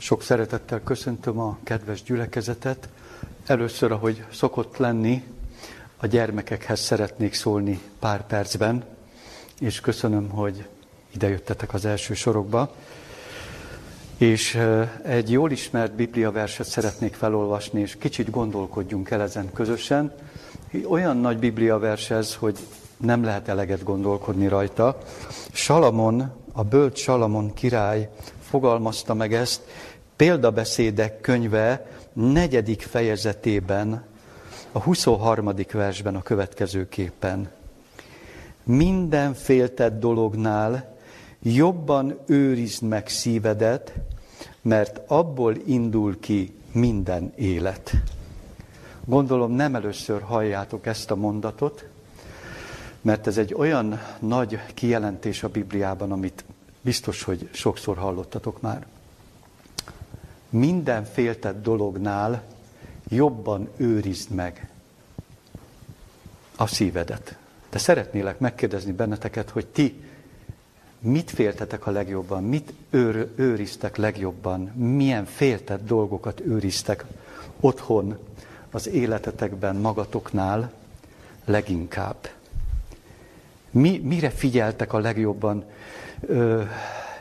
Sok szeretettel köszöntöm a kedves gyülekezetet. Először, ahogy szokott lenni, a gyermekekhez szeretnék szólni pár percben, és köszönöm, hogy idejöttetek az első sorokba. És egy jól ismert bibliaverset szeretnék felolvasni, és kicsit gondolkodjunk el ezen közösen. Olyan nagy bibliavers ez, hogy nem lehet eleget gondolkodni rajta. Salamon, a bölcs Salamon király fogalmazta meg ezt, példabeszédek könyve negyedik fejezetében, a 23. versben a következőképpen. Minden féltett dolognál jobban őrizd meg szívedet, mert abból indul ki minden élet. Gondolom nem először halljátok ezt a mondatot, mert ez egy olyan nagy kijelentés a Bibliában, amit biztos, hogy sokszor hallottatok már. Minden féltett dolognál jobban őrizd meg a szívedet. De szeretnélek megkérdezni benneteket, hogy ti mit féltetek a legjobban, mit őr, őriztek legjobban, milyen féltett dolgokat őriztek otthon, az életetekben, magatoknál leginkább. Mi, mire figyeltek a legjobban, ö,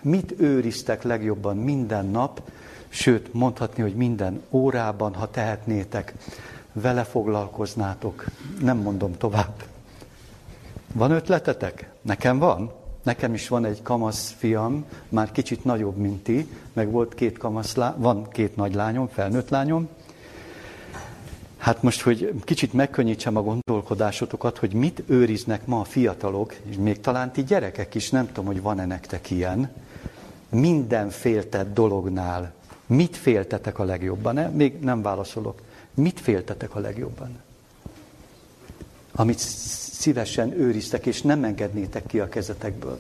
mit őriztek legjobban minden nap, sőt mondhatni, hogy minden órában, ha tehetnétek, vele foglalkoznátok. Nem mondom tovább. Van ötletetek? Nekem van. Nekem is van egy kamasz fiam, már kicsit nagyobb, mint ti, meg volt két kamasz, van két nagy lányom, felnőtt lányom. Hát most, hogy kicsit megkönnyítsem a gondolkodásotokat, hogy mit őriznek ma a fiatalok, és még talán ti gyerekek is, nem tudom, hogy van-e nektek ilyen, minden féltett dolognál. Mit féltetek a legjobban? Ne? Még nem válaszolok. Mit féltetek a legjobban? Amit szívesen őriztek, és nem engednétek ki a kezetekből.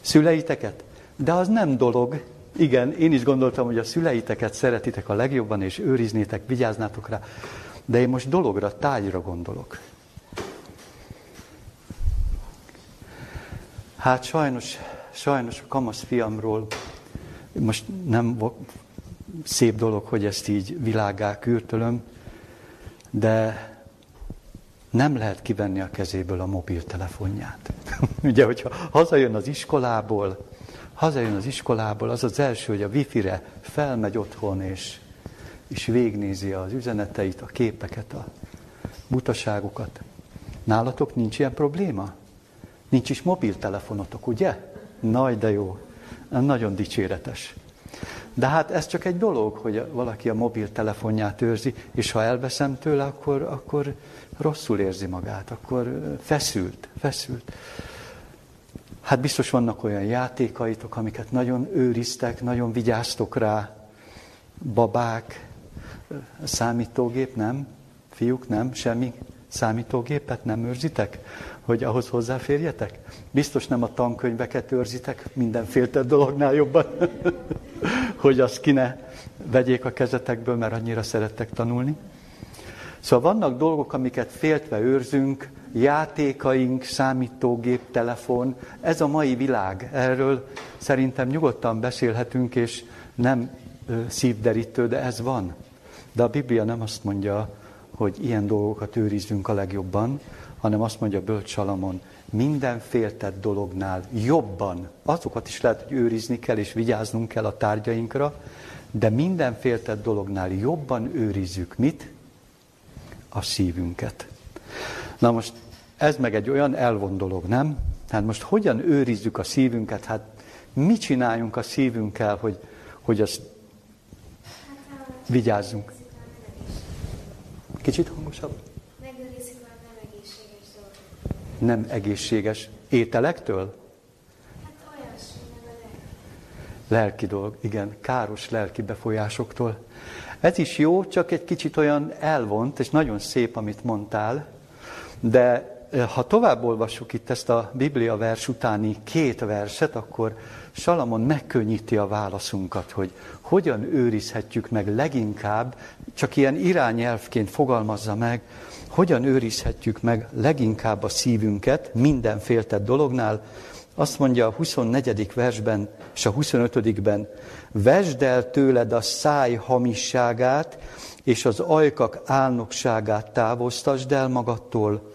Szüleiteket? De az nem dolog. Igen, én is gondoltam, hogy a szüleiteket szeretitek a legjobban, és őriznétek, vigyáznátok rá. De én most dologra, tájra gondolok. Hát sajnos, sajnos a kamasz fiamról most nem szép dolog, hogy ezt így világá kürtölöm, de nem lehet kivenni a kezéből a mobiltelefonját. Ugye, hogyha hazajön az iskolából, hazajön az iskolából, az az első, hogy a wifi-re felmegy otthon, és, és végnézi az üzeneteit, a képeket, a butaságokat. Nálatok nincs ilyen probléma? Nincs is mobiltelefonotok, ugye? Nagy, de jó. Nagyon dicséretes. De hát ez csak egy dolog, hogy valaki a mobiltelefonját őrzi, és ha elveszem tőle, akkor, akkor rosszul érzi magát, akkor feszült, feszült. Hát biztos vannak olyan játékaitok, amiket nagyon őriztek, nagyon vigyáztok rá. Babák, számítógép, nem? Fiúk, nem? Semmi számítógépet nem őrzitek? Hogy ahhoz hozzáférjetek? Biztos nem a tankönyveket őrzitek mindenféle dolognál jobban, hogy azt ki ne vegyék a kezetekből, mert annyira szerettek tanulni. Szóval vannak dolgok, amiket féltve őrzünk, játékaink, számítógép, telefon, ez a mai világ. Erről szerintem nyugodtan beszélhetünk, és nem szívderítő, de ez van. De a Biblia nem azt mondja, hogy ilyen dolgokat őrizzünk a legjobban, hanem azt mondja Bölcs Salamon, minden féltett dolognál jobban, azokat is lehet, hogy őrizni kell, és vigyáznunk kell a tárgyainkra, de minden féltett dolognál jobban őrizzük mit? A szívünket. Na most ez meg egy olyan elvon dolog, nem? Hát most hogyan őrizzük a szívünket? Hát mit csináljunk a szívünkkel, hogy, hogy azt vigyázzunk? Kicsit hangosabb? Megőrizzük a nem egészséges dolgokat. Nem egészséges ételektől? Hát olyasmi, nem a Lelki dolog, igen, káros lelki befolyásoktól. Ez is jó, csak egy kicsit olyan elvont, és nagyon szép, amit mondtál, de ha tovább olvassuk itt ezt a Biblia vers utáni két verset, akkor Salamon megkönnyíti a válaszunkat, hogy hogyan őrizhetjük meg leginkább, csak ilyen irányelvként fogalmazza meg, hogyan őrizhetjük meg leginkább a szívünket minden féltett dolognál, Azt mondja a 24. versben és a 25-ben, vesd el tőled a száj hamisságát, és az ajkak álnokságát távoztasd el magadtól.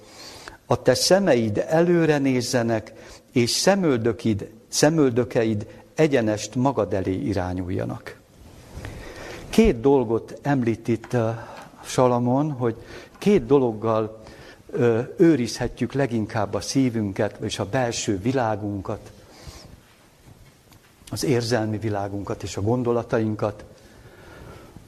A te szemeid előre nézzenek, és szemöldökid, szemöldökeid egyenest magad elé irányuljanak. Két dolgot említ itt uh, Salamon, hogy két dologgal őrizhetjük leginkább a szívünket, és a belső világunkat, az érzelmi világunkat és a gondolatainkat,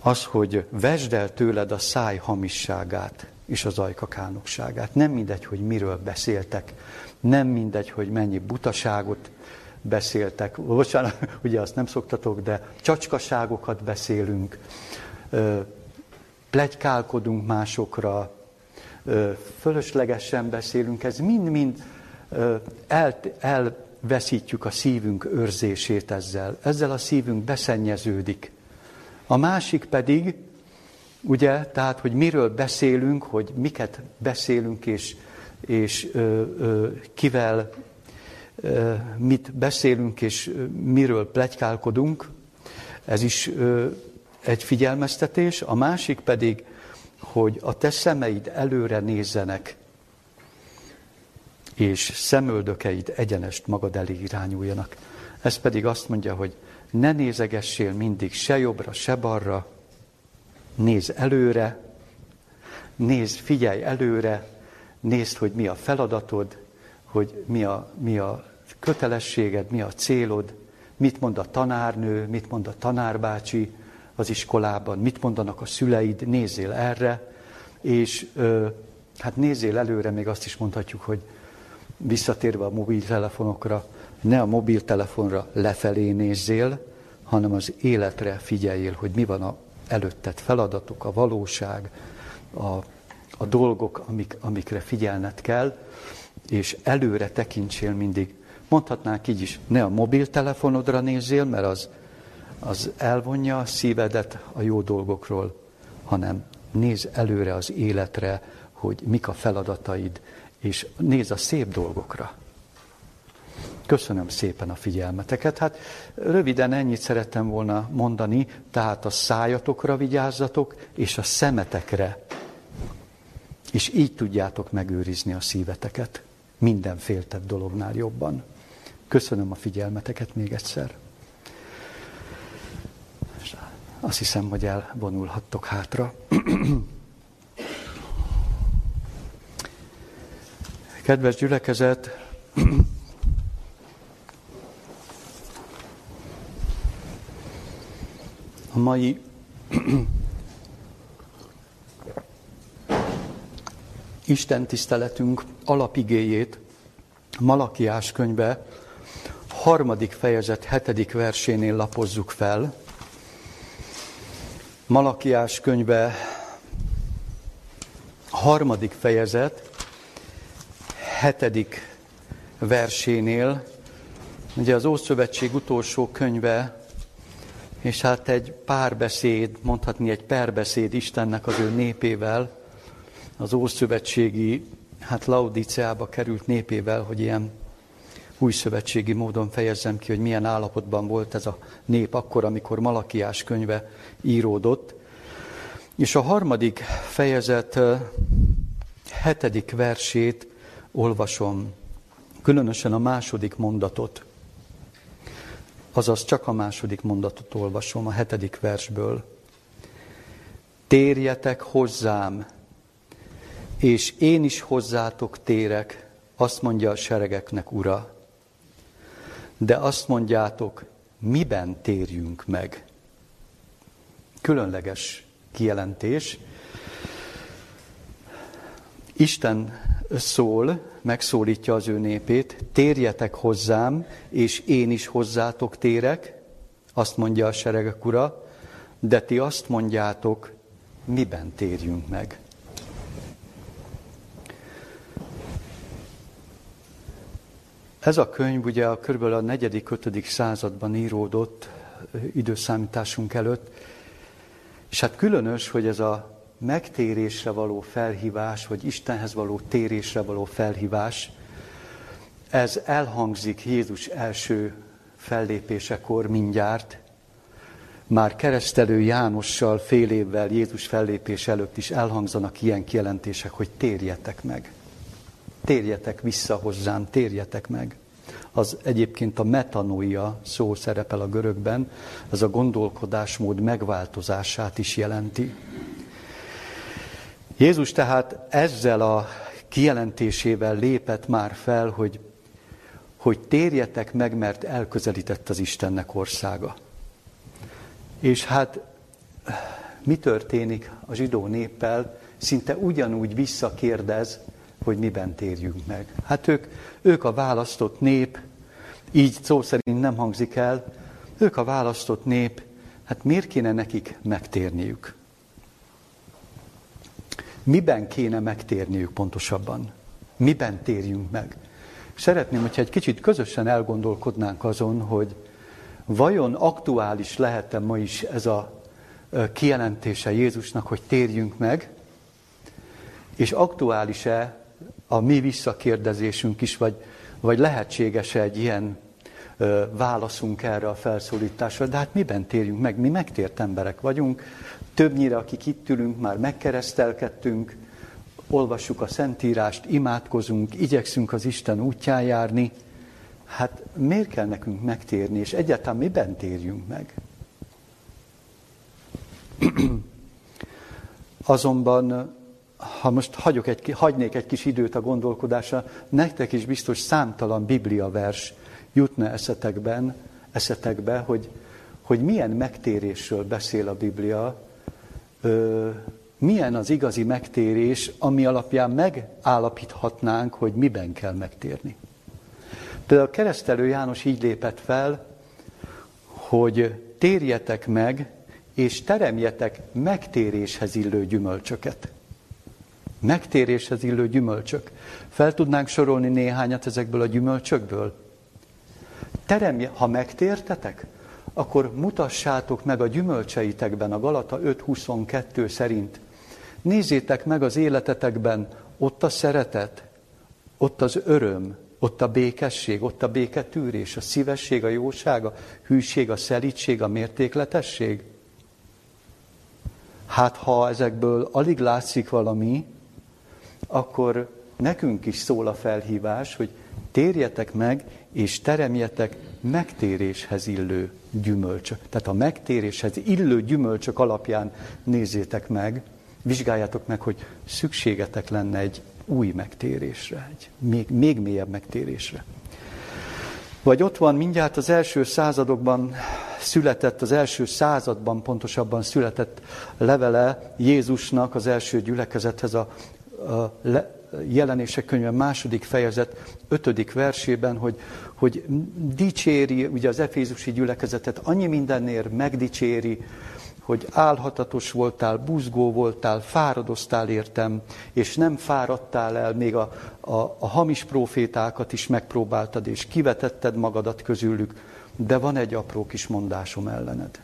az, hogy vesd el tőled a száj hamisságát és az ajkakánokságát. Nem mindegy, hogy miről beszéltek, nem mindegy, hogy mennyi butaságot beszéltek. Bocsánat, ugye azt nem szoktatok, de csacskaságokat beszélünk, plegykálkodunk másokra, fölöslegesen beszélünk, ez mind-mind el, elveszítjük a szívünk őrzését ezzel. Ezzel a szívünk beszennyeződik. A másik pedig, ugye, tehát, hogy miről beszélünk, hogy miket beszélünk, és, és ö, ö, kivel mit beszélünk, és miről plegykálkodunk, ez is egy figyelmeztetés. A másik pedig, hogy a te szemeid előre nézzenek, és szemöldökeid egyenest magad elé irányuljanak. Ez pedig azt mondja, hogy ne nézegessél mindig se jobbra, se balra, nézz előre, nézd, figyelj előre, nézd, hogy mi a feladatod, hogy mi a, mi a kötelességed, mi a célod, mit mond a tanárnő, mit mond a tanárbácsi, az iskolában, mit mondanak a szüleid, nézzél erre, és ö, hát nézzél előre, még azt is mondhatjuk, hogy visszatérve a mobiltelefonokra, ne a mobiltelefonra lefelé nézzél, hanem az életre figyeljél, hogy mi van a előtted feladatok, a valóság, a, a dolgok, amik, amikre figyelned kell, és előre tekintsél mindig. Mondhatnánk így is, ne a mobiltelefonodra nézzél, mert az az elvonja a szívedet a jó dolgokról, hanem néz előre az életre, hogy mik a feladataid, és néz a szép dolgokra. Köszönöm szépen a figyelmeteket. Hát röviden ennyit szerettem volna mondani, tehát a szájatokra vigyázzatok, és a szemetekre. És így tudjátok megőrizni a szíveteket. Minden féltett dolognál jobban. Köszönöm a figyelmeteket még egyszer. Azt hiszem, hogy elvonulhattok hátra. Kedves gyülekezet, a mai Isten tiszteletünk alapigéjét Malakiás könyve harmadik fejezet hetedik versénél lapozzuk fel. Malakiás könyve harmadik fejezet, hetedik versénél, ugye az Ószövetség utolsó könyve, és hát egy párbeszéd, mondhatni egy perbeszéd Istennek az ő népével, az Ószövetségi, hát Laudíceába került népével, hogy ilyen új szövetségi módon fejezzem ki, hogy milyen állapotban volt ez a nép akkor, amikor Malakiás könyve íródott. És a harmadik fejezet hetedik versét olvasom, különösen a második mondatot. Azaz csak a második mondatot olvasom a hetedik versből. Térjetek hozzám, és én is hozzátok térek, azt mondja a seregeknek ura de azt mondjátok, miben térjünk meg. Különleges kijelentés. Isten szól, megszólítja az ő népét, térjetek hozzám, és én is hozzátok térek, azt mondja a seregek ura, de ti azt mondjátok, miben térjünk meg. Ez a könyv ugye a kb. a negyedik, ötödik században íródott időszámításunk előtt, és hát különös, hogy ez a megtérésre való felhívás, vagy Istenhez való térésre való felhívás, ez elhangzik Jézus első fellépésekor mindjárt, már keresztelő Jánossal fél évvel Jézus fellépés előtt is elhangzanak ilyen kijelentések, hogy térjetek meg. Térjetek vissza hozzám, térjetek meg. Az egyébként a metanoia szó szerepel a görögben, ez a gondolkodásmód megváltozását is jelenti. Jézus tehát ezzel a kijelentésével lépett már fel, hogy, hogy térjetek meg, mert elközelített az Istennek országa. És hát mi történik a zsidó néppel? Szinte ugyanúgy visszakérdez, hogy miben térjünk meg. Hát ők, ők a választott nép, így szó szerint nem hangzik el, ők a választott nép, hát miért kéne nekik megtérniük? Miben kéne megtérniük pontosabban? Miben térjünk meg? Szeretném, hogyha egy kicsit közösen elgondolkodnánk azon, hogy vajon aktuális lehet-e ma is ez a kijelentése Jézusnak, hogy térjünk meg, és aktuális-e a mi visszakérdezésünk is, vagy, vagy lehetséges-e egy ilyen ö, válaszunk erre a felszólításra, de hát miben térjünk meg? Mi megtért emberek vagyunk, többnyire, akik itt ülünk, már megkeresztelkedtünk, olvassuk a Szentírást, imádkozunk, igyekszünk az Isten útján járni, hát miért kell nekünk megtérni, és egyáltalán miben térjünk meg? Azonban, ha most hagyok egy, hagynék egy kis időt a gondolkodásra, nektek is biztos számtalan biblia vers jutna eszetekben, eszetekbe, hogy, hogy milyen megtérésről beszél a Biblia, ö, milyen az igazi megtérés, ami alapján megállapíthatnánk, hogy miben kell megtérni. Például a keresztelő János így lépett fel, hogy térjetek meg, és teremjetek megtéréshez illő gyümölcsöket. Megtéréshez illő gyümölcsök. Fel tudnánk sorolni néhányat ezekből a gyümölcsökből? Teremje, ha megtértetek, akkor mutassátok meg a gyümölcseitekben, a Galata 5.22 szerint. Nézzétek meg az életetekben, ott a szeretet, ott az öröm, ott a békesség, ott a béketűrés, a szívesség, a jóság, a hűség, a szelítség, a mértékletesség. Hát ha ezekből alig látszik valami, akkor nekünk is szól a felhívás, hogy térjetek meg, és teremjetek megtéréshez illő gyümölcsök. Tehát a megtéréshez illő gyümölcsök alapján nézzétek meg, vizsgáljátok meg, hogy szükségetek lenne egy új megtérésre, egy még, még mélyebb megtérésre. Vagy ott van mindjárt az első századokban született, az első században pontosabban született levele Jézusnak az első gyülekezethez a, jelenések könyve második fejezet ötödik versében, hogy, hogy dicséri ugye az efézusi gyülekezetet, annyi mindennél megdicséri, hogy álhatatos voltál, buzgó voltál, fáradoztál értem, és nem fáradtál el, még a, a, a hamis profétákat is megpróbáltad, és kivetetted magadat közülük, de van egy apró kis mondásom ellened.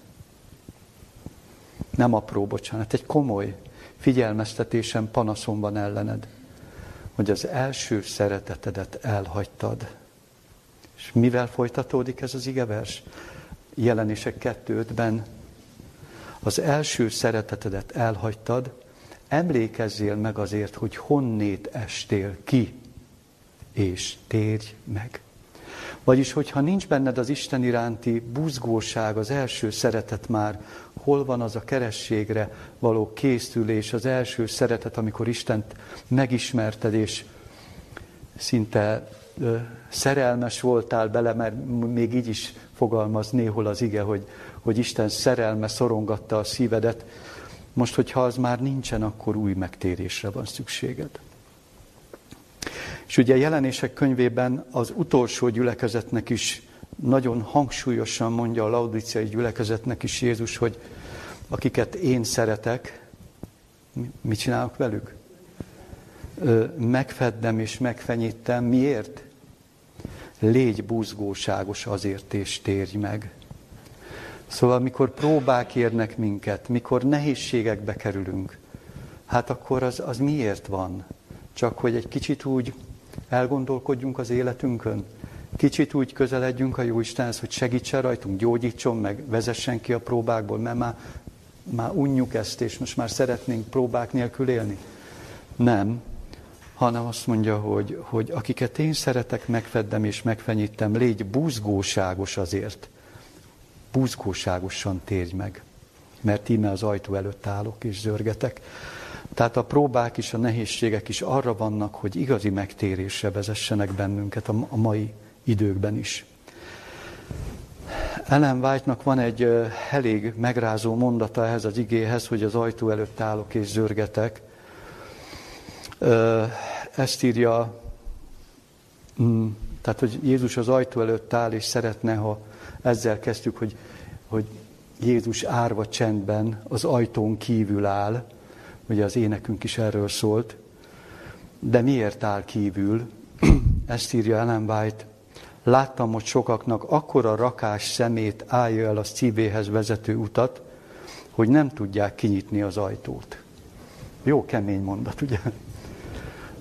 Nem apró, bocsánat, egy komoly figyelmeztetésem, panaszom van ellened, hogy az első szeretetedet elhagytad. És mivel folytatódik ez az igevers? Jelenések 2.5-ben az első szeretetedet elhagytad, emlékezzél meg azért, hogy honnét estél ki, és térj meg. Vagyis, hogyha nincs benned az Isten iránti buzgóság, az első szeretet már, hol van az a kerességre való készülés, az első szeretet, amikor Istent megismerted, és szinte ö, szerelmes voltál bele, mert még így is fogalmaz néhol az ige, hogy hogy Isten szerelme szorongatta a szívedet. Most, hogyha az már nincsen, akkor új megtérésre van szükséged. És ugye a jelenések könyvében az utolsó gyülekezetnek is nagyon hangsúlyosan mondja a laudiciai gyülekezetnek is Jézus, hogy akiket én szeretek, mit csinálok velük? Megfeddem és megfenyítem. Miért? Légy buzgóságos azért, és térj meg. Szóval, mikor próbák érnek minket, mikor nehézségekbe kerülünk, hát akkor az, az miért van? Csak hogy egy kicsit úgy Elgondolkodjunk az életünkön. Kicsit úgy közeledjünk a Jóistenhez, hogy segítsen rajtunk, gyógyítson meg, vezessen ki a próbákból, mert már, már unjuk ezt, és most már szeretnénk próbák nélkül élni. Nem, hanem azt mondja, hogy, hogy akiket én szeretek, megfeddem és megfenyítem, légy buzgóságos azért. Buzgóságosan térj meg, mert íme az ajtó előtt állok és zörgetek. Tehát a próbák is, a nehézségek is arra vannak, hogy igazi megtérésre vezessenek bennünket a mai időkben is. Ellen White-nak van egy elég megrázó mondata ehhez az igéhez, hogy az ajtó előtt állok és zörgetek. Ezt írja, mm, tehát, hogy Jézus az ajtó előtt áll, és szeretne, ha ezzel kezdtük, hogy, hogy Jézus árva csendben az ajtón kívül áll, ugye az énekünk is erről szólt, de miért áll kívül? Ezt írja Ellen White. Láttam, hogy sokaknak akkora rakás szemét állja el a szívéhez vezető utat, hogy nem tudják kinyitni az ajtót. Jó kemény mondat, ugye?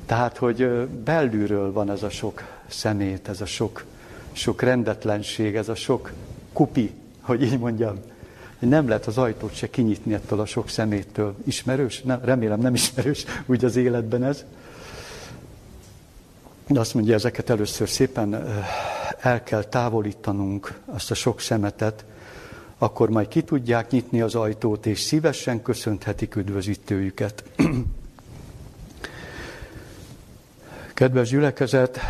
Tehát, hogy belülről van ez a sok szemét, ez a sok, sok rendetlenség, ez a sok kupi, hogy így mondjam. Nem lehet az ajtót se kinyitni ettől a sok szeméttől. Ismerős? Nem, remélem nem ismerős úgy az életben ez. De azt mondja, ezeket először szépen el kell távolítanunk, azt a sok szemetet, akkor majd ki tudják nyitni az ajtót, és szívesen köszönthetik üdvözítőjüket. Kedves gyülekezet,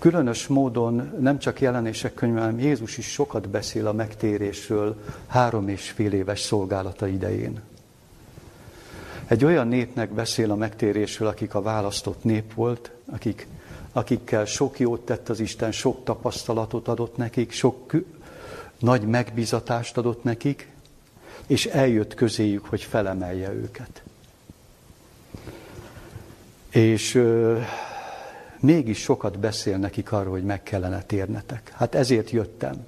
különös módon nem csak jelenések könyve, hanem Jézus is sokat beszél a megtérésről három és fél éves szolgálata idején. Egy olyan népnek beszél a megtérésről, akik a választott nép volt, akik, akikkel sok jót tett az Isten, sok tapasztalatot adott nekik, sok nagy megbizatást adott nekik, és eljött közéjük, hogy felemelje őket. És mégis sokat beszél nekik arról, hogy meg kellene térnetek. Hát ezért jöttem.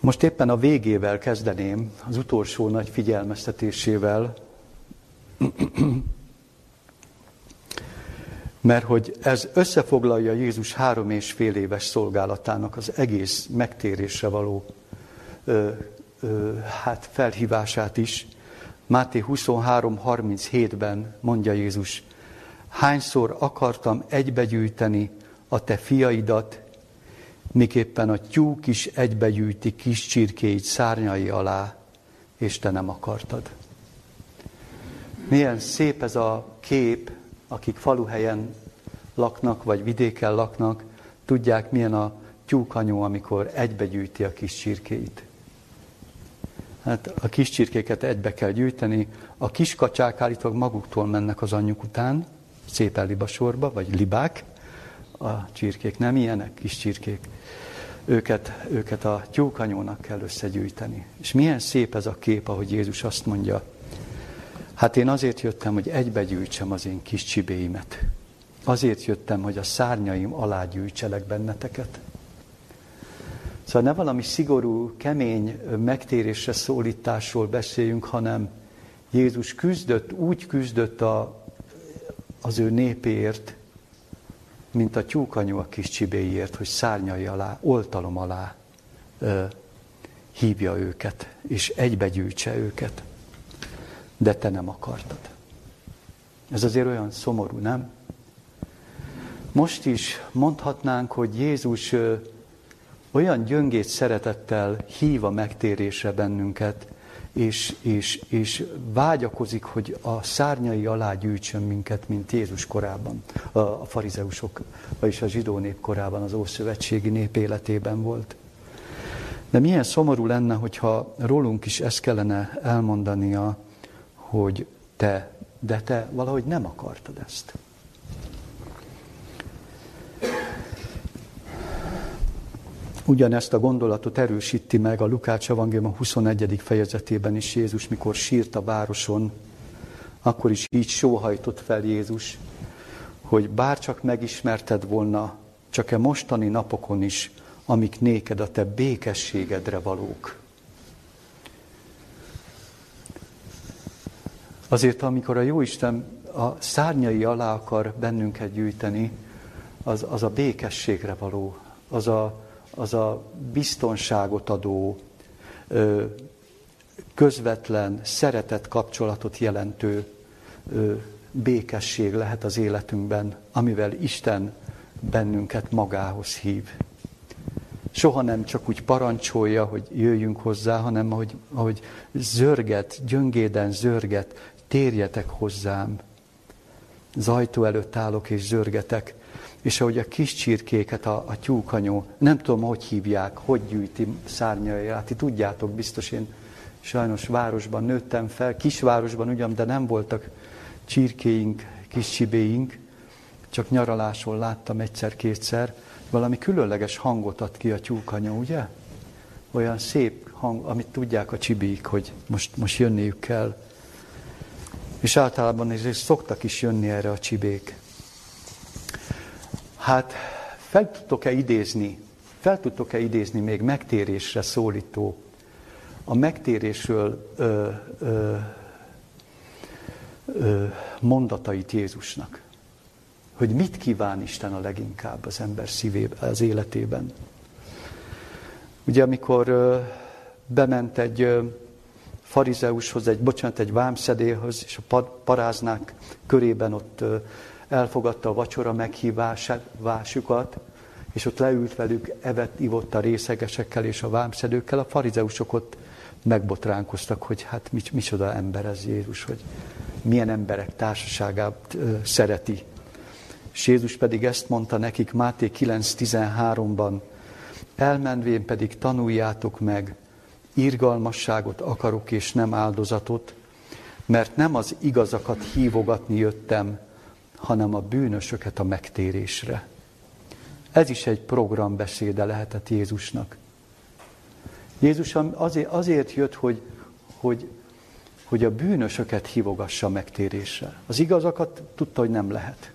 Most éppen a végével kezdeném, az utolsó nagy figyelmeztetésével, mert hogy ez összefoglalja Jézus három és fél éves szolgálatának az egész megtérésre való ö, ö, hát felhívását is. Máté 23.37-ben mondja Jézus, hányszor akartam egybegyűjteni a te fiaidat, miképpen a tyúk is egybegyűjti kis csirkéit szárnyai alá, és te nem akartad. Milyen szép ez a kép, akik faluhelyen laknak, vagy vidéken laknak, tudják, milyen a tyúkanyó, amikor egybegyűjti a kis csirkéit. Hát a kis csirkéket egybe kell gyűjteni, a kis kacsák állítólag maguktól mennek az anyjuk után, szépen libasorba, vagy libák, a csirkék nem ilyenek, kis csirkék. Őket, őket a tyúkanyónak kell összegyűjteni. És milyen szép ez a kép, ahogy Jézus azt mondja, hát én azért jöttem, hogy egybegyűjtsem az én kis csibéimet. Azért jöttem, hogy a szárnyaim alá gyűjtselek benneteket. Szóval ne valami szigorú, kemény megtérésre szólításról beszéljünk, hanem Jézus küzdött, úgy küzdött a, az ő népéért, mint a tyúkanyú a kis csibéért, hogy szárnyai alá, oltalom alá ö, hívja őket, és egybegyűjtse őket. De te nem akartad. Ez azért olyan szomorú, nem? Most is mondhatnánk, hogy Jézus ö, olyan gyöngét szeretettel hív a megtérésre bennünket, és, és, és vágyakozik, hogy a szárnyai alá gyűjtsön minket, mint Jézus korában, a, farizeusok, vagyis a zsidó nép korában, az ószövetségi nép életében volt. De milyen szomorú lenne, hogyha rólunk is ezt kellene elmondania, hogy te, de te valahogy nem akartad ezt. Ugyanezt a gondolatot erősíti meg a Lukács evangélium a 21. fejezetében is Jézus, mikor sírt a városon, akkor is így sóhajtott fel Jézus, hogy bárcsak megismerted volna, csak e mostani napokon is, amik néked a te békességedre valók. Azért, amikor a Jóisten a szárnyai alá akar bennünket gyűjteni, az, az a békességre való, az a, az a biztonságot adó, közvetlen, szeretett kapcsolatot jelentő békesség lehet az életünkben, amivel Isten bennünket magához hív. Soha nem csak úgy parancsolja, hogy jöjjünk hozzá, hanem ahogy, ahogy zörget, gyöngéden zörget, térjetek hozzám. Zajtó előtt állok és zörgetek, és ahogy a kis csirkéket a, a tyúkanyó, nem tudom, hogy hívják, hogy gyűjti szárnyai, ti tudjátok, biztos én sajnos városban nőttem fel, kisvárosban ugyan, de nem voltak csirkéink, kis csibéink, csak nyaraláson láttam egyszer-kétszer, valami különleges hangot ad ki a tyúkanya, ugye? Olyan szép hang, amit tudják a csibék, hogy most, most jönniük kell. És általában is szoktak is jönni erre a csibék. Hát fel tudtok-e idézni, fel tudtok-e idézni még megtérésre szólító, a megtérésről ö, ö, ö, mondatait Jézusnak? Hogy mit kíván Isten a leginkább az ember szívében, az életében? Ugye amikor ö, bement egy ö, farizeushoz, egy, bocsánat, egy vámszedélyhoz, és a paráznák körében ott elfogadta a vacsora meghívásukat, és ott leült velük, evett, ivott a részegesekkel és a vámszedőkkel, a farizeusok ott megbotránkoztak, hogy hát micsoda ember ez Jézus, hogy milyen emberek társaságát szereti. És Jézus pedig ezt mondta nekik Máté 9.13-ban, elmenvén pedig tanuljátok meg, irgalmasságot akarok és nem áldozatot, mert nem az igazakat hívogatni jöttem, hanem a bűnösöket a megtérésre. Ez is egy programbeszéde lehetett Jézusnak. Jézus azért, azért jött, hogy, hogy, hogy a bűnösöket hívogassa megtérésre. Az igazakat tudta, hogy nem lehet.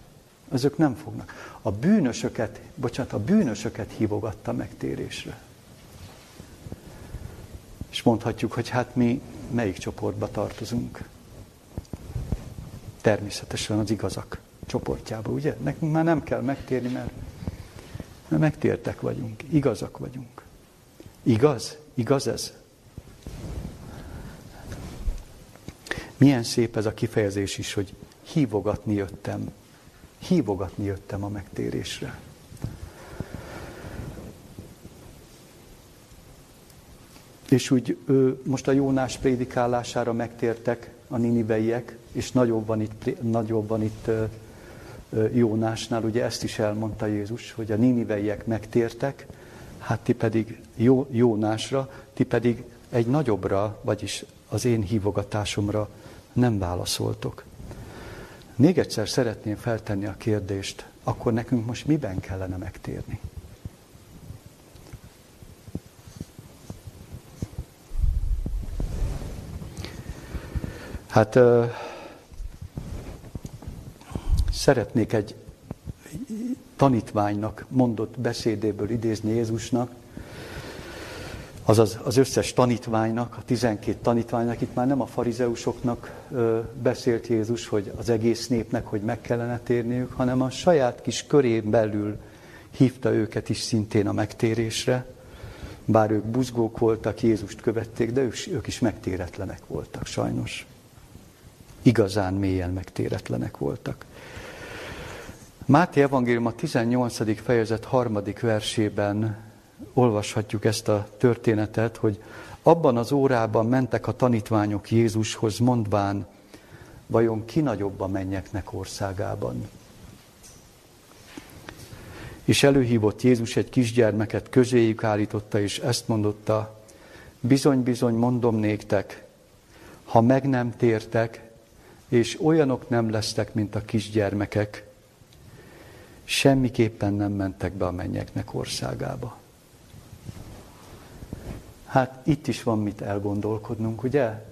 Azok nem fognak. A bűnösöket, bocsánat, a bűnösöket hívogatta megtérésre. És mondhatjuk, hogy hát mi melyik csoportba tartozunk. Természetesen az igazak csoportjába, ugye? Nekünk már nem kell megtérni, mert, mert megtértek vagyunk, igazak vagyunk. Igaz? Igaz ez? Milyen szép ez a kifejezés is, hogy hívogatni jöttem. Hívogatni jöttem a megtérésre. És úgy most a Jónás prédikálására megtértek a niniveiek, és nagyobb van itt, nagyobb van itt Jónásnál, ugye ezt is elmondta Jézus, hogy a niniveiek megtértek, hát ti pedig jó, Jónásra, ti pedig egy nagyobbra, vagyis az én hívogatásomra nem válaszoltok. Még egyszer szeretném feltenni a kérdést, akkor nekünk most miben kellene megtérni? Hát szeretnék egy tanítványnak mondott beszédéből idézni Jézusnak, azaz az összes tanítványnak, a tizenkét tanítványnak, itt már nem a farizeusoknak ö, beszélt Jézus, hogy az egész népnek, hogy meg kellene térniük, hanem a saját kis körén belül hívta őket is szintén a megtérésre, bár ők buzgók voltak, Jézust követték, de ők is megtéretlenek voltak, sajnos. Igazán mélyen megtéretlenek voltak. Máté Evangélium a 18. fejezet harmadik versében olvashatjuk ezt a történetet, hogy abban az órában mentek a tanítványok Jézushoz, mondván, vajon ki nagyobb a mennyeknek országában? És előhívott Jézus egy kisgyermeket, közéjük állította, és ezt mondotta, bizony-bizony mondom néktek, ha meg nem tértek, és olyanok nem lesztek, mint a kisgyermekek, semmiképpen nem mentek be a mennyeknek országába. Hát itt is van mit elgondolkodnunk, ugye?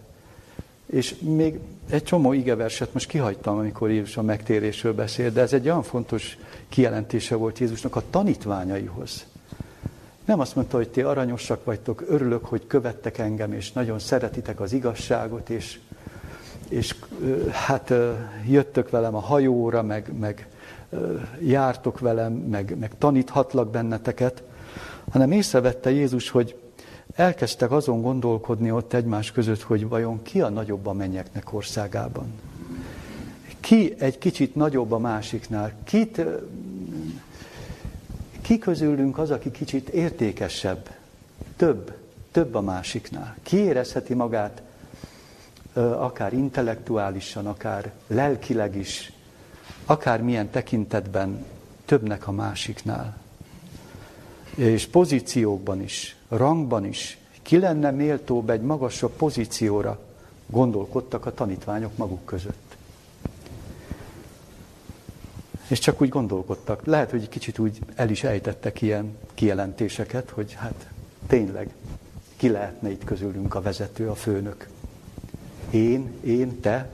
És még egy csomó igeverset most kihagytam, amikor Jézus a megtérésről beszél, de ez egy olyan fontos kijelentése volt Jézusnak a tanítványaihoz. Nem azt mondta, hogy ti aranyosak vagytok, örülök, hogy követtek engem, és nagyon szeretitek az igazságot, és, és hát jöttök velem a hajóra, meg, meg jártok velem, meg, meg taníthatlak benneteket, hanem észrevette Jézus, hogy elkezdtek azon gondolkodni ott egymás között, hogy vajon ki a nagyobb a mennyeknek országában. Ki egy kicsit nagyobb a másiknál? Kit, ki közülünk az, aki kicsit értékesebb, több, több a másiknál? Ki érezheti magát akár intellektuálisan, akár lelkileg is, akár milyen tekintetben többnek a másiknál? És pozíciókban is, rangban is, ki lenne méltóbb egy magasabb pozícióra, gondolkodtak a tanítványok maguk között. És csak úgy gondolkodtak. Lehet, hogy kicsit úgy el is ejtettek ilyen kijelentéseket, hogy hát tényleg ki lehetne itt közülünk a vezető, a főnök. Én, én, te?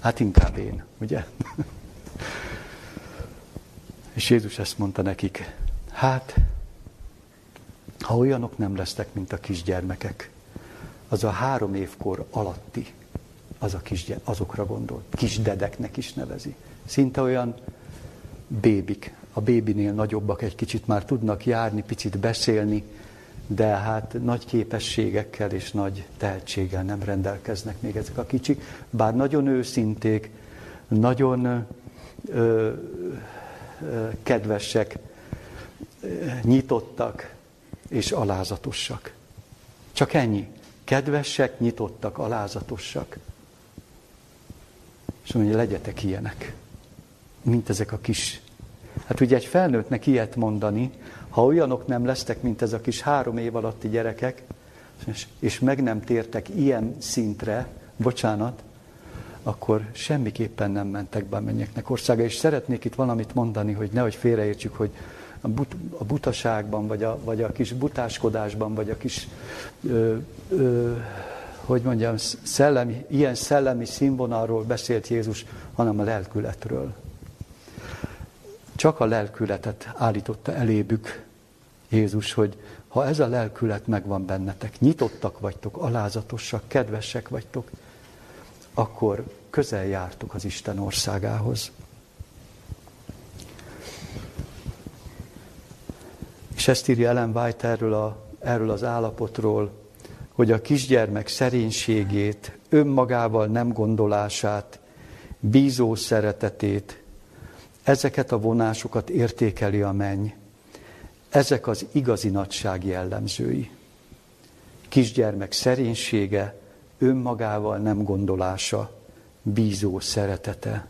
Hát inkább én, ugye? És Jézus ezt mondta nekik, hát, ha olyanok nem lesznek, mint a kisgyermekek, az a három évkor alatti, az a kisgyere, azokra gondol, kisdedeknek is nevezi. Szinte olyan bébik, a bébinél nagyobbak egy kicsit már tudnak járni, picit beszélni, de hát nagy képességekkel és nagy tehetséggel nem rendelkeznek még ezek a kicsik, bár nagyon őszinték, nagyon ö, kedvesek, nyitottak és alázatosak. Csak ennyi. Kedvesek, nyitottak, alázatosak. És mondja, legyetek ilyenek, mint ezek a kis. Hát ugye egy felnőttnek ilyet mondani, ha olyanok nem lesztek, mint ez a kis három év alatti gyerekek, és, és meg nem tértek ilyen szintre, bocsánat, akkor semmiképpen nem mentek be a mennyeknek országa. És szeretnék itt valamit mondani, hogy nehogy félreértsük, hogy a, but, a butaságban, vagy a, vagy a kis butáskodásban, vagy a kis, ö, ö, hogy mondjam, szellemi, ilyen szellemi színvonalról beszélt Jézus, hanem a lelkületről. Csak a lelkületet állította elébük Jézus, hogy ha ez a lelkület megvan bennetek, nyitottak vagytok, alázatosak, kedvesek vagytok, akkor közel jártok az Isten országához. És ezt írja Ellen White erről, a, erről az állapotról, hogy a kisgyermek szerénységét, önmagával nem gondolását, bízó szeretetét, ezeket a vonásokat értékeli a menny. Ezek az igazi nagyság jellemzői. Kisgyermek szerénysége, önmagával nem gondolása, bízó szeretete.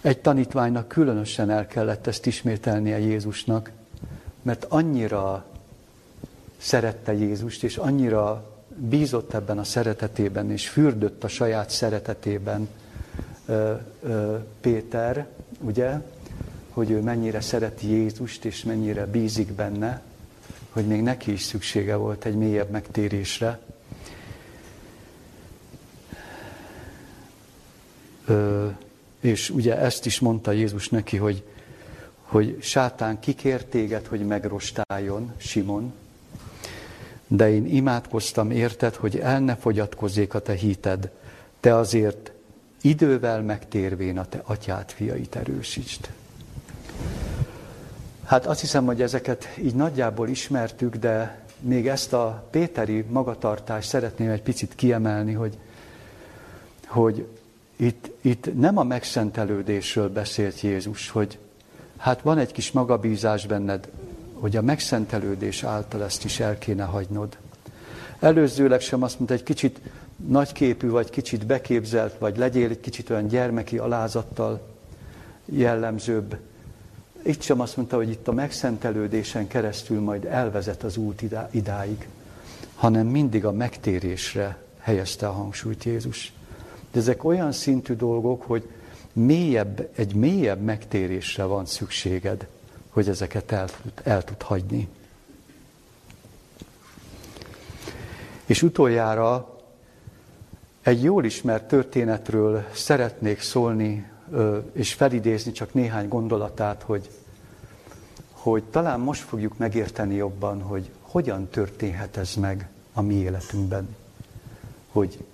Egy tanítványnak különösen el kellett ezt ismételnie Jézusnak, mert annyira szerette Jézust, és annyira bízott ebben a szeretetében, és fürdött a saját szeretetében Péter, ugye, hogy ő mennyire szereti Jézust, és mennyire bízik benne, hogy még neki is szüksége volt egy mélyebb megtérésre. És ugye ezt is mondta Jézus neki, hogy, hogy sátán kikért téged, hogy megrostáljon, Simon, de én imádkoztam érted, hogy el ne fogyatkozzék a te hited, te azért idővel megtérvén a te atyát, fiait erősítsd. Hát azt hiszem, hogy ezeket így nagyjából ismertük, de még ezt a Péteri magatartást szeretném egy picit kiemelni, hogy, hogy itt, itt nem a megszentelődésről beszélt Jézus, hogy hát van egy kis magabízás benned, hogy a megszentelődés által ezt is el kéne hagynod. Előzőleg sem azt mondta, egy kicsit nagyképű, vagy kicsit beképzelt, vagy legyél egy kicsit olyan gyermeki alázattal jellemzőbb. Itt sem azt mondta, hogy itt a megszentelődésen keresztül majd elvezet az út idáig, hanem mindig a megtérésre helyezte a hangsúlyt Jézus. De ezek olyan szintű dolgok, hogy mélyebb, egy mélyebb megtérésre van szükséged, hogy ezeket el, el tud hagyni. És utoljára egy jól ismert történetről szeretnék szólni, és felidézni csak néhány gondolatát, hogy, hogy talán most fogjuk megérteni jobban, hogy hogyan történhet ez meg a mi életünkben. hogy,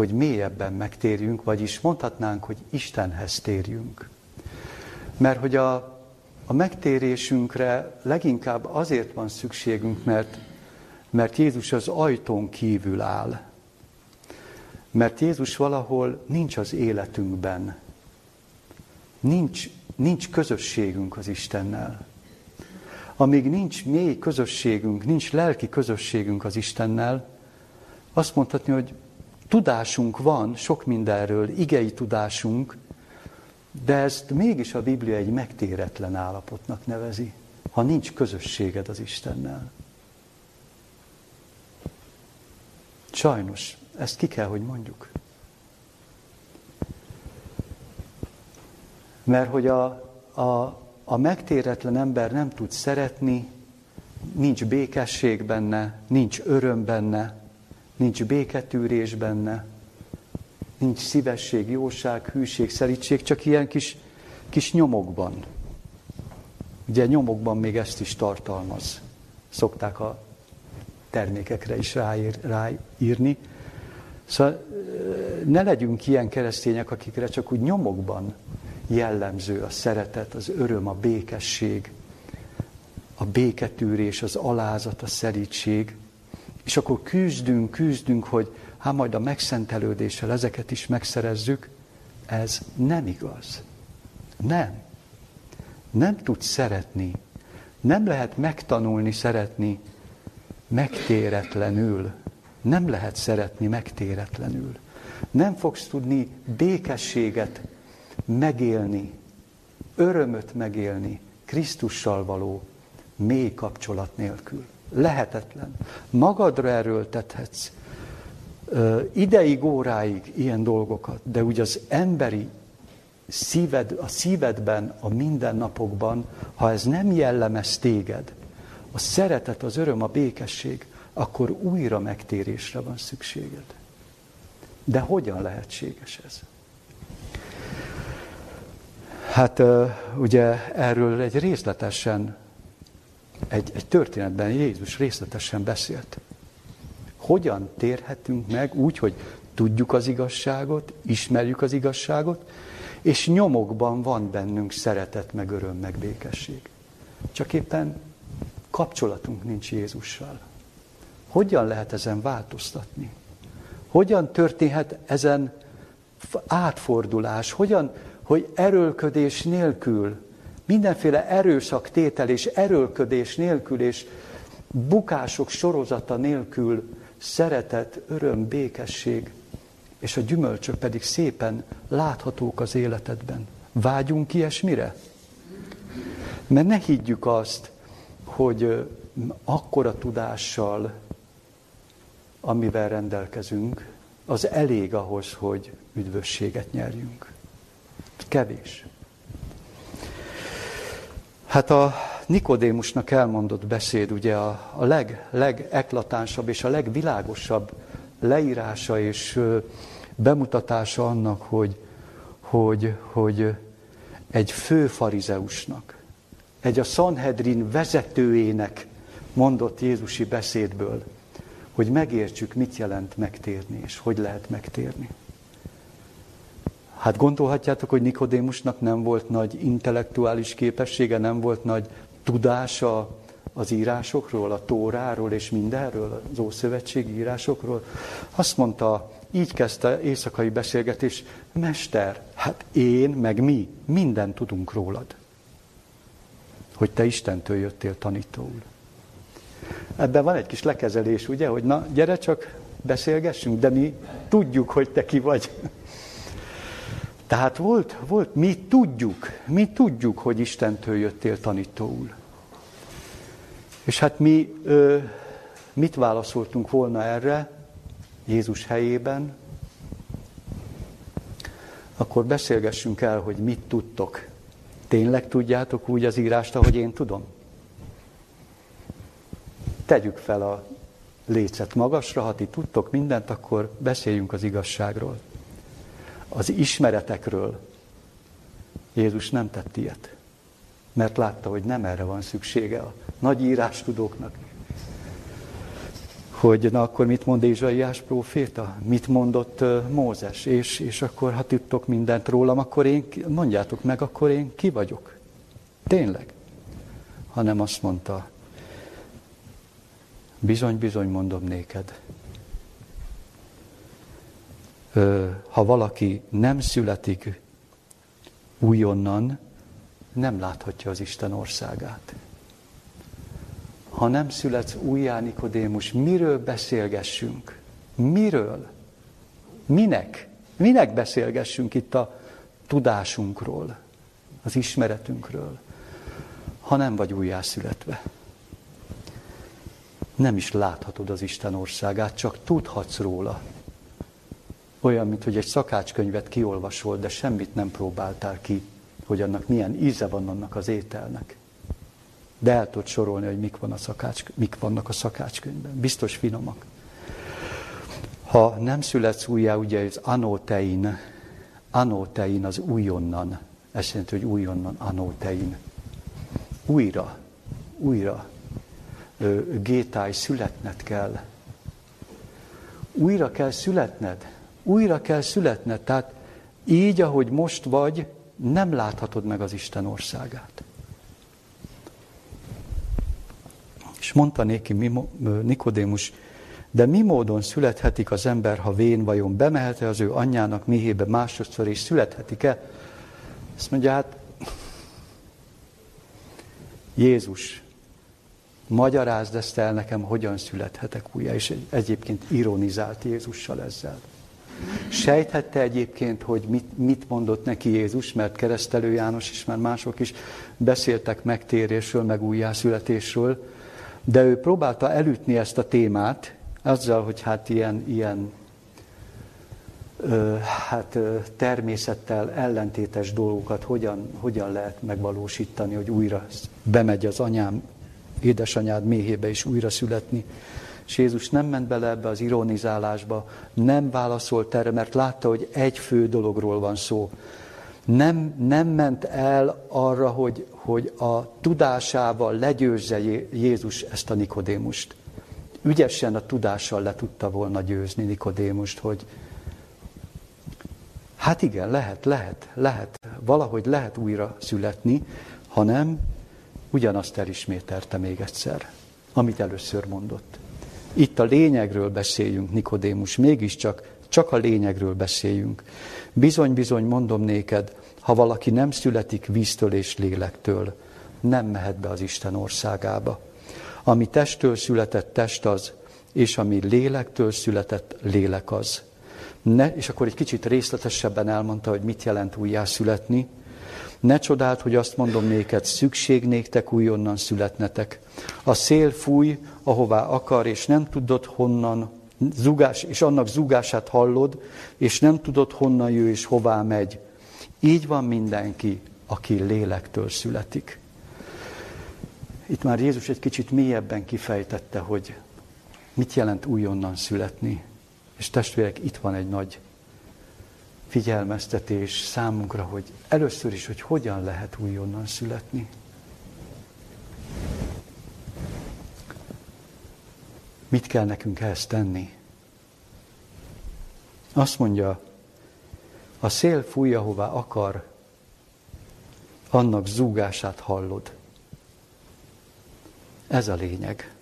hogy mélyebben megtérjünk, vagyis mondhatnánk, hogy Istenhez térjünk. Mert hogy a, a megtérésünkre leginkább azért van szükségünk, mert, mert Jézus az ajtón kívül áll. Mert Jézus valahol nincs az életünkben. Nincs, nincs közösségünk az Istennel. Amíg nincs mély közösségünk, nincs lelki közösségünk az Istennel, azt mondhatni, hogy tudásunk van sok mindenről, igei tudásunk, de ezt mégis a Biblia egy megtéretlen állapotnak nevezi, ha nincs közösséged az Istennel. Sajnos, ezt ki kell, hogy mondjuk. Mert hogy a, a, a megtéretlen ember nem tud szeretni, nincs békesség benne, nincs öröm benne, nincs béketűrés benne, nincs szívesség, jóság, hűség, szelítség, csak ilyen kis, kis nyomokban. Ugye nyomokban még ezt is tartalmaz. Szokták a termékekre is ráír, ráírni. Szóval ne legyünk ilyen keresztények, akikre csak úgy nyomokban jellemző a szeretet, az öröm, a békesség, a béketűrés, az alázat, a szelítség. És akkor küzdünk, küzdünk, hogy hát majd a megszentelődéssel ezeket is megszerezzük. Ez nem igaz. Nem. Nem tudsz szeretni. Nem lehet megtanulni szeretni megtéretlenül. Nem lehet szeretni megtéretlenül. Nem fogsz tudni békességet megélni, örömöt megélni Krisztussal való mély kapcsolat nélkül. Lehetetlen. Magadra erőltethetsz ideig, óráig ilyen dolgokat, de úgy az emberi szíved, a szívedben, a mindennapokban, ha ez nem jellemez téged, a szeretet, az öröm, a békesség, akkor újra megtérésre van szükséged. De hogyan lehetséges ez? Hát ugye erről egy részletesen, egy, egy történetben Jézus részletesen beszélt. Hogyan térhetünk meg úgy, hogy tudjuk az igazságot, ismerjük az igazságot, és nyomokban van bennünk szeretet, meg öröm, meg békesség. Csak éppen kapcsolatunk nincs Jézussal. Hogyan lehet ezen változtatni? Hogyan történhet ezen átfordulás? Hogyan, hogy erőlködés nélkül, mindenféle erőszak tétel és erőlködés nélkül és bukások sorozata nélkül szeretet, öröm, békesség, és a gyümölcsök pedig szépen láthatók az életedben. Vágyunk ilyesmire? Mert ne higgyük azt, hogy akkora tudással, amivel rendelkezünk, az elég ahhoz, hogy üdvösséget nyerjünk. Kevés. Hát a Nikodémusnak elmondott beszéd ugye a, a leg, legeklatánsabb és a legvilágosabb leírása és bemutatása annak, hogy, hogy, hogy egy fő farizeusnak, egy a Sanhedrin vezetőjének mondott Jézusi beszédből, hogy megértsük, mit jelent megtérni, és hogy lehet megtérni. Hát gondolhatjátok, hogy Nikodémusnak nem volt nagy intellektuális képessége, nem volt nagy tudása az írásokról, a tóráról és mindenről, az Ószövetségi írásokról. Azt mondta, így kezdte éjszakai beszélgetés, Mester, hát én, meg mi, mindent tudunk rólad. Hogy te Istentől jöttél tanítóul. Ebben van egy kis lekezelés, ugye, hogy na, gyere csak, beszélgessünk, de mi tudjuk, hogy te ki vagy. Tehát volt, volt, mi tudjuk, mi tudjuk, hogy Istentől jöttél tanítóul. És hát mi ö, mit válaszoltunk volna erre Jézus helyében? Akkor beszélgessünk el, hogy mit tudtok. Tényleg tudjátok úgy az írást, ahogy én tudom? Tegyük fel a lécet magasra, ha ti tudtok mindent, akkor beszéljünk az igazságról az ismeretekről Jézus nem tett ilyet, mert látta, hogy nem erre van szüksége a nagy írástudóknak. hogy na akkor mit mond Ézsaiás próféta? Mit mondott Mózes? És, és akkor, ha tudtok mindent rólam, akkor én, mondjátok meg, akkor én ki vagyok. Tényleg. Hanem azt mondta, bizony, bizony mondom néked. Ha valaki nem születik újonnan, nem láthatja az Isten országát ha nem születsz újjá, Nikodémus, miről beszélgessünk? Miről? Minek? Minek beszélgessünk itt a tudásunkról, az ismeretünkről, ha nem vagy újjászületve? Nem is láthatod az Isten országát, csak tudhatsz róla. Olyan, mint hogy egy szakácskönyvet kiolvasol, de semmit nem próbáltál ki, hogy annak milyen íze van annak az ételnek. De el tudod sorolni, hogy mik, van a szakács, mik vannak a szakácskönyvben. Biztos finomak. Ha nem születsz újjá, ugye az anótein, anótein az újonnan. Ez jelenti, hogy újonnan anótein. Újra, újra. Gétáj, születned kell. Újra kell születned. Újra kell születned. Tehát így, ahogy most vagy, nem láthatod meg az Isten országát. És mondta néki Nikodémus, de mi módon születhetik az ember, ha vén vajon bemehet-e az ő anyjának méhébe másodszor, és születhetik-e? Azt mondja, hát Jézus, magyarázd ezt el nekem, hogyan születhetek újra. És egyébként ironizált Jézussal ezzel. Sejthette egyébként, hogy mit, mit mondott neki Jézus, mert keresztelő János is, mert mások is beszéltek megtérésről, meg újjászületésről, de ő próbálta elütni ezt a témát, azzal, hogy hát ilyen, ilyen ö, hát ö, természettel ellentétes dolgokat hogyan, hogyan lehet megvalósítani, hogy újra bemegy az anyám, édesanyád méhébe is újra születni. És Jézus nem ment bele ebbe az ironizálásba, nem válaszolt erre, mert látta, hogy egy fő dologról van szó. Nem, nem ment el arra, hogy, hogy a tudásával legyőzze Jézus ezt a Nikodémust. Ügyesen a tudással le tudta volna győzni Nikodémust, hogy hát igen, lehet, lehet, lehet, valahogy lehet újra születni, hanem ugyanazt elismételte még egyszer, amit először mondott. Itt a lényegről beszéljünk, Nikodémus, mégiscsak csak a lényegről beszéljünk. Bizony, bizony, mondom néked, ha valaki nem születik víztől és lélektől, nem mehet be az Isten országába. Ami testtől született test az, és ami lélektől született lélek az. Ne, és akkor egy kicsit részletesebben elmondta, hogy mit jelent újjászületni. Ne csodáld, hogy azt mondom néked, szükség néktek újonnan születnetek. A szél fúj, ahová akar, és nem tudod honnan zugás, és annak zugását hallod, és nem tudod honnan jő és hová megy. Így van mindenki, aki lélektől születik. Itt már Jézus egy kicsit mélyebben kifejtette, hogy mit jelent újonnan születni. És testvérek, itt van egy nagy figyelmeztetés számunkra, hogy először is, hogy hogyan lehet újonnan születni. Mit kell nekünk ehhez tenni? Azt mondja, a szél fúj, ahová akar, annak zúgását hallod. Ez a lényeg.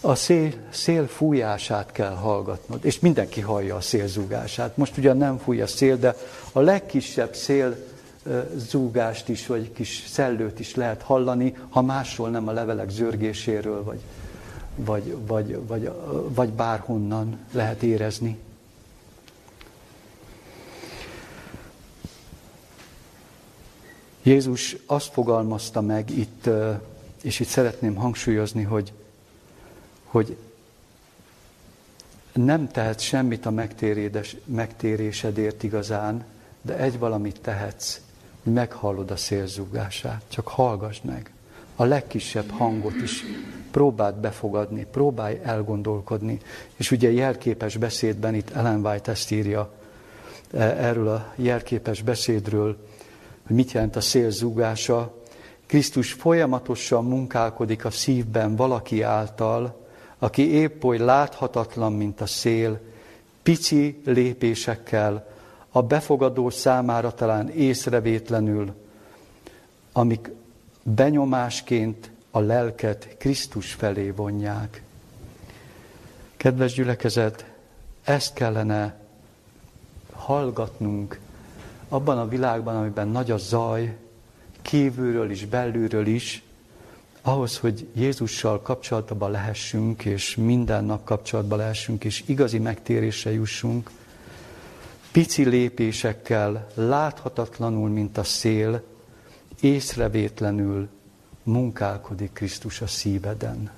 A szél, szél fújását kell hallgatnod, és mindenki hallja a szél zúgását. Most ugyan nem fúj a szél, de a legkisebb szél zúgást is, vagy kis szellőt is lehet hallani, ha másról nem a levelek zörgéséről, vagy, vagy, vagy, vagy, vagy bárhonnan lehet érezni. Jézus azt fogalmazta meg itt, és itt szeretném hangsúlyozni, hogy, hogy nem tehetsz semmit a megtérésedért igazán, de egy valamit tehetsz, hogy meghallod a szélzúgását. Csak hallgass meg. A legkisebb hangot is próbáld befogadni, próbálj elgondolkodni. És ugye jelképes beszédben itt Ellen White ezt írja e, erről a jelképes beszédről, hogy mit jelent a szél zúgása. Krisztus folyamatosan munkálkodik a szívben valaki által, aki épp oly láthatatlan, mint a szél, pici lépésekkel, a befogadó számára talán észrevétlenül, amik benyomásként a lelket Krisztus felé vonják. Kedves gyülekezet, ezt kellene hallgatnunk abban a világban, amiben nagy a zaj, kívülről is, belülről is, ahhoz, hogy Jézussal kapcsolatban lehessünk, és minden nap kapcsolatban lehessünk, és igazi megtérésre jussunk, pici lépésekkel, láthatatlanul, mint a szél, észrevétlenül munkálkodik Krisztus a szíveden.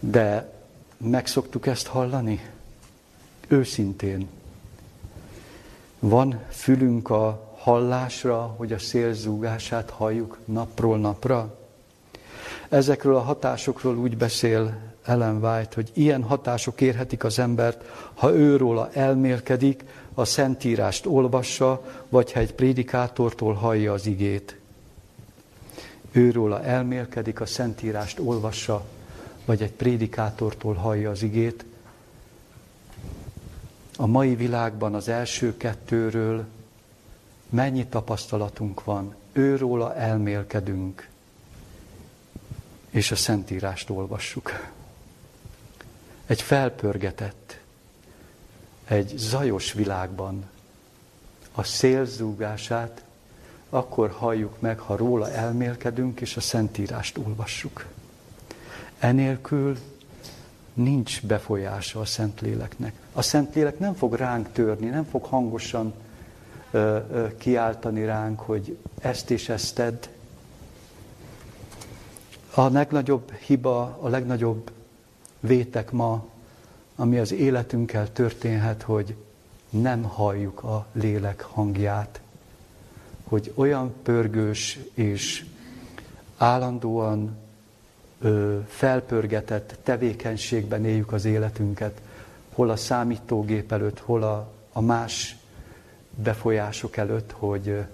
De meg szoktuk ezt hallani? Őszintén. Van fülünk a hallásra, hogy a szél zúgását halljuk napról napra? Ezekről a hatásokról úgy beszél Ellen White, hogy ilyen hatások érhetik az embert, ha őróla elmélkedik, a szentírást olvassa, vagy ha egy prédikátortól hallja az igét. Őróla elmélkedik, a szentírást olvassa, vagy egy prédikátortól hallja az igét. A mai világban az első kettőről mennyi tapasztalatunk van, őróla elmélkedünk, és a Szentírást olvassuk. Egy felpörgetett, egy zajos világban a szélzúgását akkor halljuk meg, ha róla elmélkedünk, és a Szentírást olvassuk. Enélkül nincs befolyása a Szentléleknek. A Szentlélek nem fog ránk törni, nem fog hangosan ö, ö, kiáltani ránk, hogy ezt és ezt tedd. A legnagyobb hiba, a legnagyobb vétek ma, ami az életünkkel történhet, hogy nem halljuk a lélek hangját. Hogy olyan pörgős és állandóan ö, felpörgetett tevékenységben éljük az életünket, hol a számítógép előtt, hol a, a más befolyások előtt, hogy,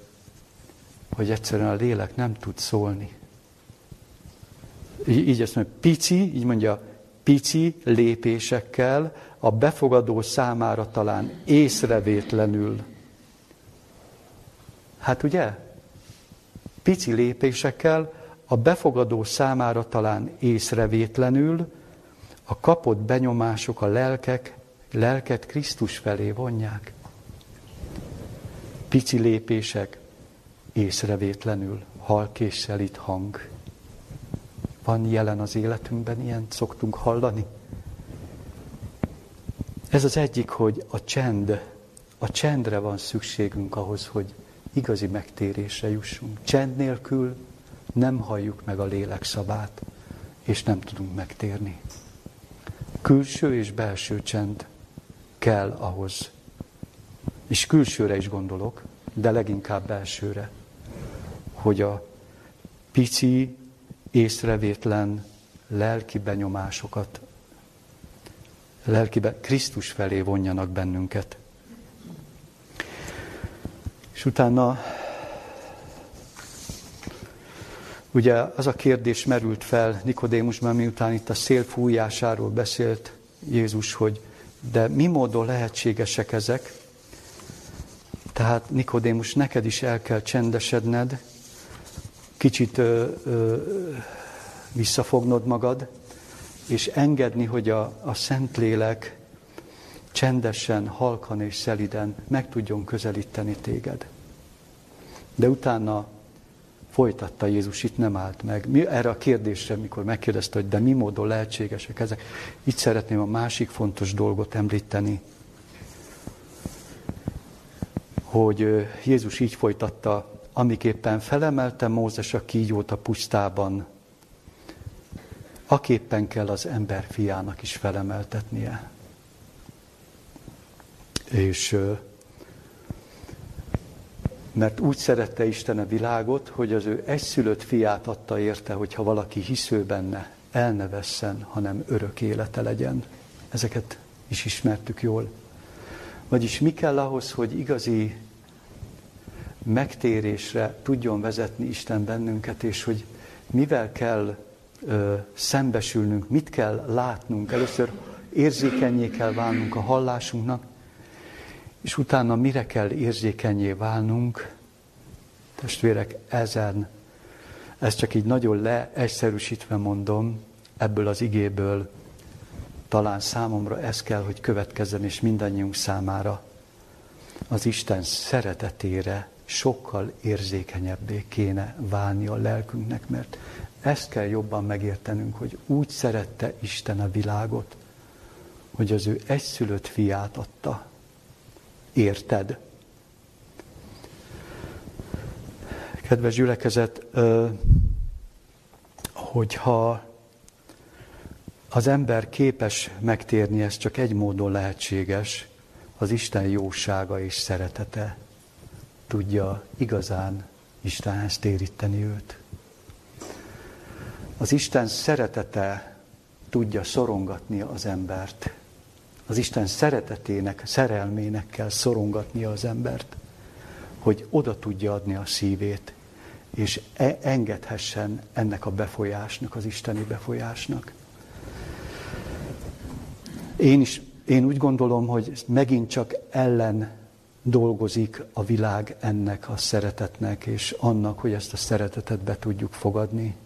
hogy egyszerűen a lélek nem tud szólni. Így, így azt mondja, pici, így mondja, pici lépésekkel a befogadó számára talán észrevétlenül. Hát ugye? Pici lépésekkel a befogadó számára talán észrevétlenül a kapott benyomások a lelkek, lelket Krisztus felé vonják. Pici lépések, észrevétlenül, halkéssel itt hang. Van jelen az életünkben, ilyen szoktunk hallani. Ez az egyik, hogy a csend, a csendre van szükségünk ahhoz, hogy igazi megtérésre jussunk. Csend nélkül nem halljuk meg a lélek szavát, és nem tudunk megtérni. Külső és belső csend kell ahhoz. És külsőre is gondolok, de leginkább belsőre, hogy a pici, észrevétlen lelki benyomásokat, lelkibe Krisztus felé vonjanak bennünket. És utána Ugye az a kérdés merült fel Nikodémusban, miután itt a szél fújásáról beszélt Jézus, hogy de mi módon lehetségesek ezek? Tehát Nikodémus, neked is el kell csendesedned, kicsit ö, ö, visszafognod magad, és engedni, hogy a, a Szentlélek csendesen, halkan és szeliden meg tudjon közelíteni téged. De utána folytatta Jézus, itt nem állt meg. Mi, erre a kérdésre, mikor megkérdezte, hogy de mi módon lehetségesek ezek, itt szeretném a másik fontos dolgot említeni, hogy Jézus így folytatta, amiképpen felemelte Mózes a kígyót a pusztában, aképpen kell az ember fiának is felemeltetnie. És mert úgy szerette Isten a világot, hogy az ő egyszülött fiát adta érte, hogyha valaki hisző benne, el ne vesszen, hanem örök élete legyen. Ezeket is ismertük jól. Vagyis mi kell ahhoz, hogy igazi megtérésre tudjon vezetni Isten bennünket, és hogy mivel kell ö, szembesülnünk, mit kell látnunk. Először érzékenyé kell válnunk a hallásunknak, és utána mire kell érzékenyé válnunk. Testvérek, ezen, ezt csak így nagyon leegyszerűsítve mondom, ebből az igéből talán számomra ez kell, hogy következzen, és mindannyiunk számára az Isten szeretetére sokkal érzékenyebbé kéne válni a lelkünknek, mert ezt kell jobban megértenünk, hogy úgy szerette Isten a világot, hogy az ő egyszülött fiát adta. Érted? Kedves gyülekezet, hogyha az ember képes megtérni, ez csak egy módon lehetséges, az Isten jósága és szeretete tudja igazán Istenhez téríteni őt. Az Isten szeretete tudja szorongatni az embert. Az Isten szeretetének, szerelmének kell szorongatnia az embert, hogy oda tudja adni a szívét, és e- engedhessen ennek a befolyásnak, az isteni befolyásnak. Én is, én úgy gondolom, hogy megint csak ellen dolgozik a világ ennek a szeretetnek, és annak, hogy ezt a szeretetet be tudjuk fogadni.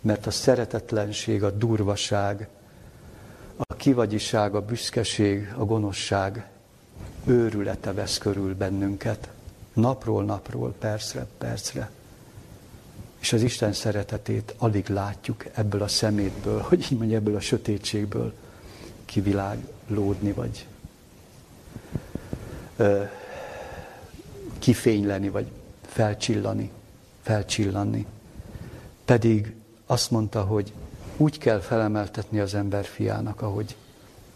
Mert a szeretetlenség, a durvaság, a kivagyiság, a büszkeség, a gonoszság őrülete vesz körül bennünket. Napról napról, percre, percre. És az Isten szeretetét alig látjuk ebből a szemétből, hogy így mondja, ebből a sötétségből kiviláglódni, vagy kifényleni, vagy felcsillani, felcsillanni. Pedig azt mondta, hogy úgy kell felemeltetni az ember fiának, ahogy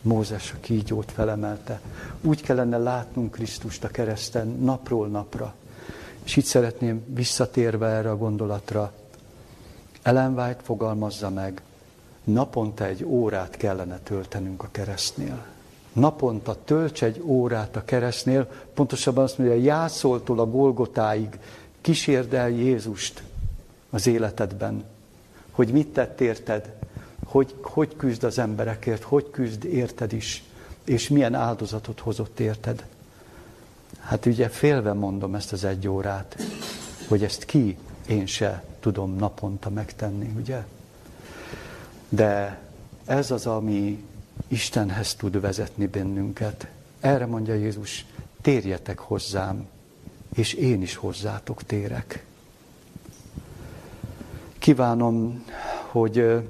Mózes a kígyót felemelte. Úgy kellene látnunk Krisztust a kereszten napról napra. És itt szeretném visszatérve erre a gondolatra, Ellen White fogalmazza meg, naponta egy órát kellene töltenünk a keresztnél. Naponta tölts egy órát a keresztnél, pontosabban azt mondja, jászoltól a Golgotáig kísérd el Jézust az életedben, hogy mit tett érted, hogy, hogy küzd az emberekért, hogy küzd érted is, és milyen áldozatot hozott érted. Hát ugye félve mondom ezt az egy órát, hogy ezt ki, én se tudom naponta megtenni, ugye? De ez az, ami Istenhez tud vezetni bennünket. Erre mondja Jézus, térjetek hozzám, és én is hozzátok térek. Kívánom, hogy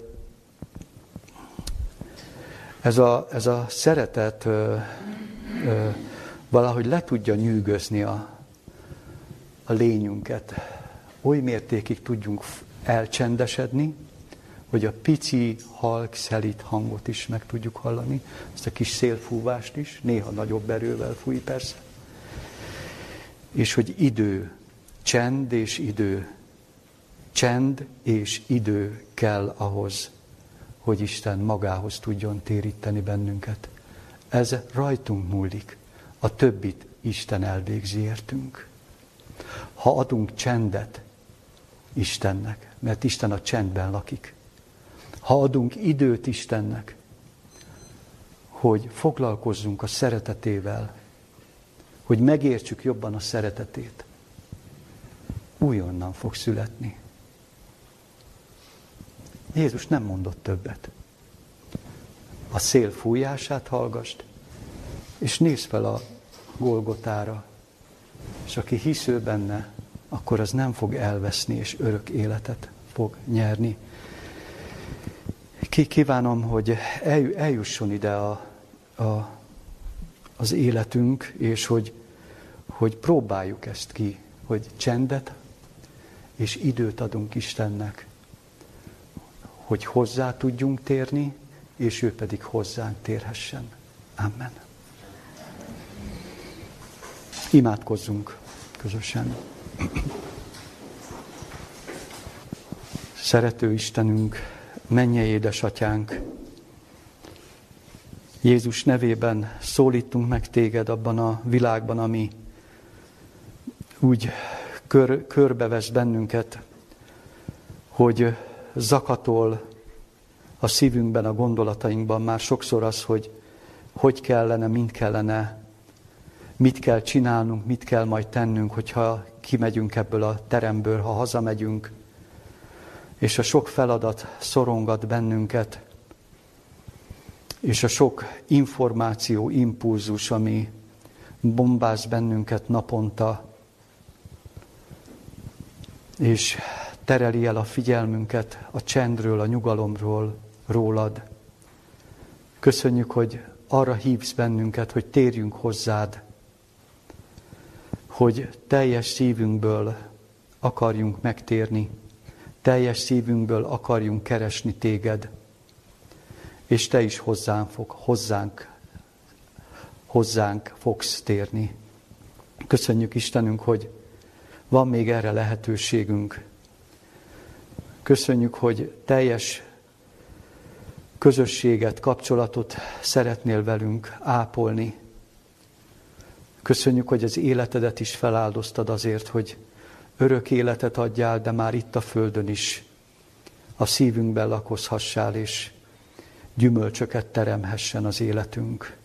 ez a, ez a szeretet ö, ö, valahogy le tudja nyűgözni a, a lényünket. Oly mértékig tudjunk elcsendesedni, hogy a pici, halk, szelít hangot is meg tudjuk hallani, ezt a kis szélfúvást is, néha nagyobb erővel fúj persze. És hogy idő, csend és idő, csend és idő kell ahhoz, hogy Isten magához tudjon téríteni bennünket. Ez rajtunk múlik. A többit Isten elvégzi értünk. Ha adunk csendet Istennek, mert Isten a csendben lakik, ha adunk időt Istennek, hogy foglalkozzunk a szeretetével, hogy megértsük jobban a szeretetét, újonnan fog születni. Jézus nem mondott többet. A szél fújását hallgast, és nézd fel a Golgotára, és aki hisző benne, akkor az nem fog elveszni, és örök életet fog nyerni. Kívánom, hogy eljusson ide a, a, az életünk, és hogy, hogy próbáljuk ezt ki, hogy csendet és időt adunk Istennek, hogy hozzá tudjunk térni, és ő pedig hozzánk térhessen. Amen. Imádkozzunk közösen. Szerető Istenünk, mennyei édesatyánk, Jézus nevében szólítunk meg téged abban a világban, ami úgy kör, körbevesz bennünket, hogy zakatol a szívünkben, a gondolatainkban. Már sokszor az, hogy hogy kellene, mint kellene, mit kell csinálnunk, mit kell majd tennünk, hogyha kimegyünk ebből a teremből, ha hazamegyünk, és a sok feladat szorongat bennünket, és a sok információ, impulzus, ami bombáz bennünket naponta, és tereli el a figyelmünket a csendről, a nyugalomról, rólad. Köszönjük, hogy arra hívsz bennünket, hogy térjünk hozzád, hogy teljes szívünkből akarjunk megtérni, teljes szívünkből akarjunk keresni téged, és te is hozzánk, fog, hozzánk, hozzánk fogsz térni. Köszönjük Istenünk, hogy van még erre lehetőségünk. Köszönjük, hogy teljes közösséget, kapcsolatot szeretnél velünk ápolni. Köszönjük, hogy az életedet is feláldoztad azért, hogy örök életet adjál, de már itt a Földön is a szívünkben lakozhassál, és gyümölcsöket teremhessen az életünk.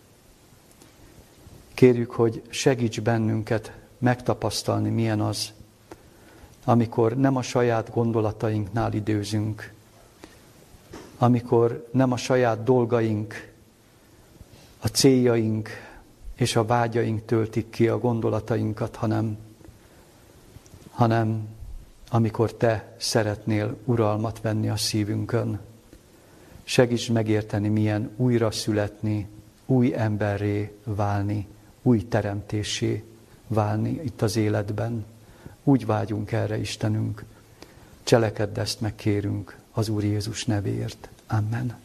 Kérjük, hogy segíts bennünket megtapasztalni, milyen az, amikor nem a saját gondolatainknál időzünk, amikor nem a saját dolgaink, a céljaink és a vágyaink töltik ki a gondolatainkat, hanem, hanem amikor Te szeretnél uralmat venni a szívünkön. Segíts megérteni, milyen újra születni, új emberré válni, új teremtésé válni itt az életben. Úgy vágyunk erre, Istenünk. Cselekedd ezt megkérünk az Úr Jézus nevéért. Amen.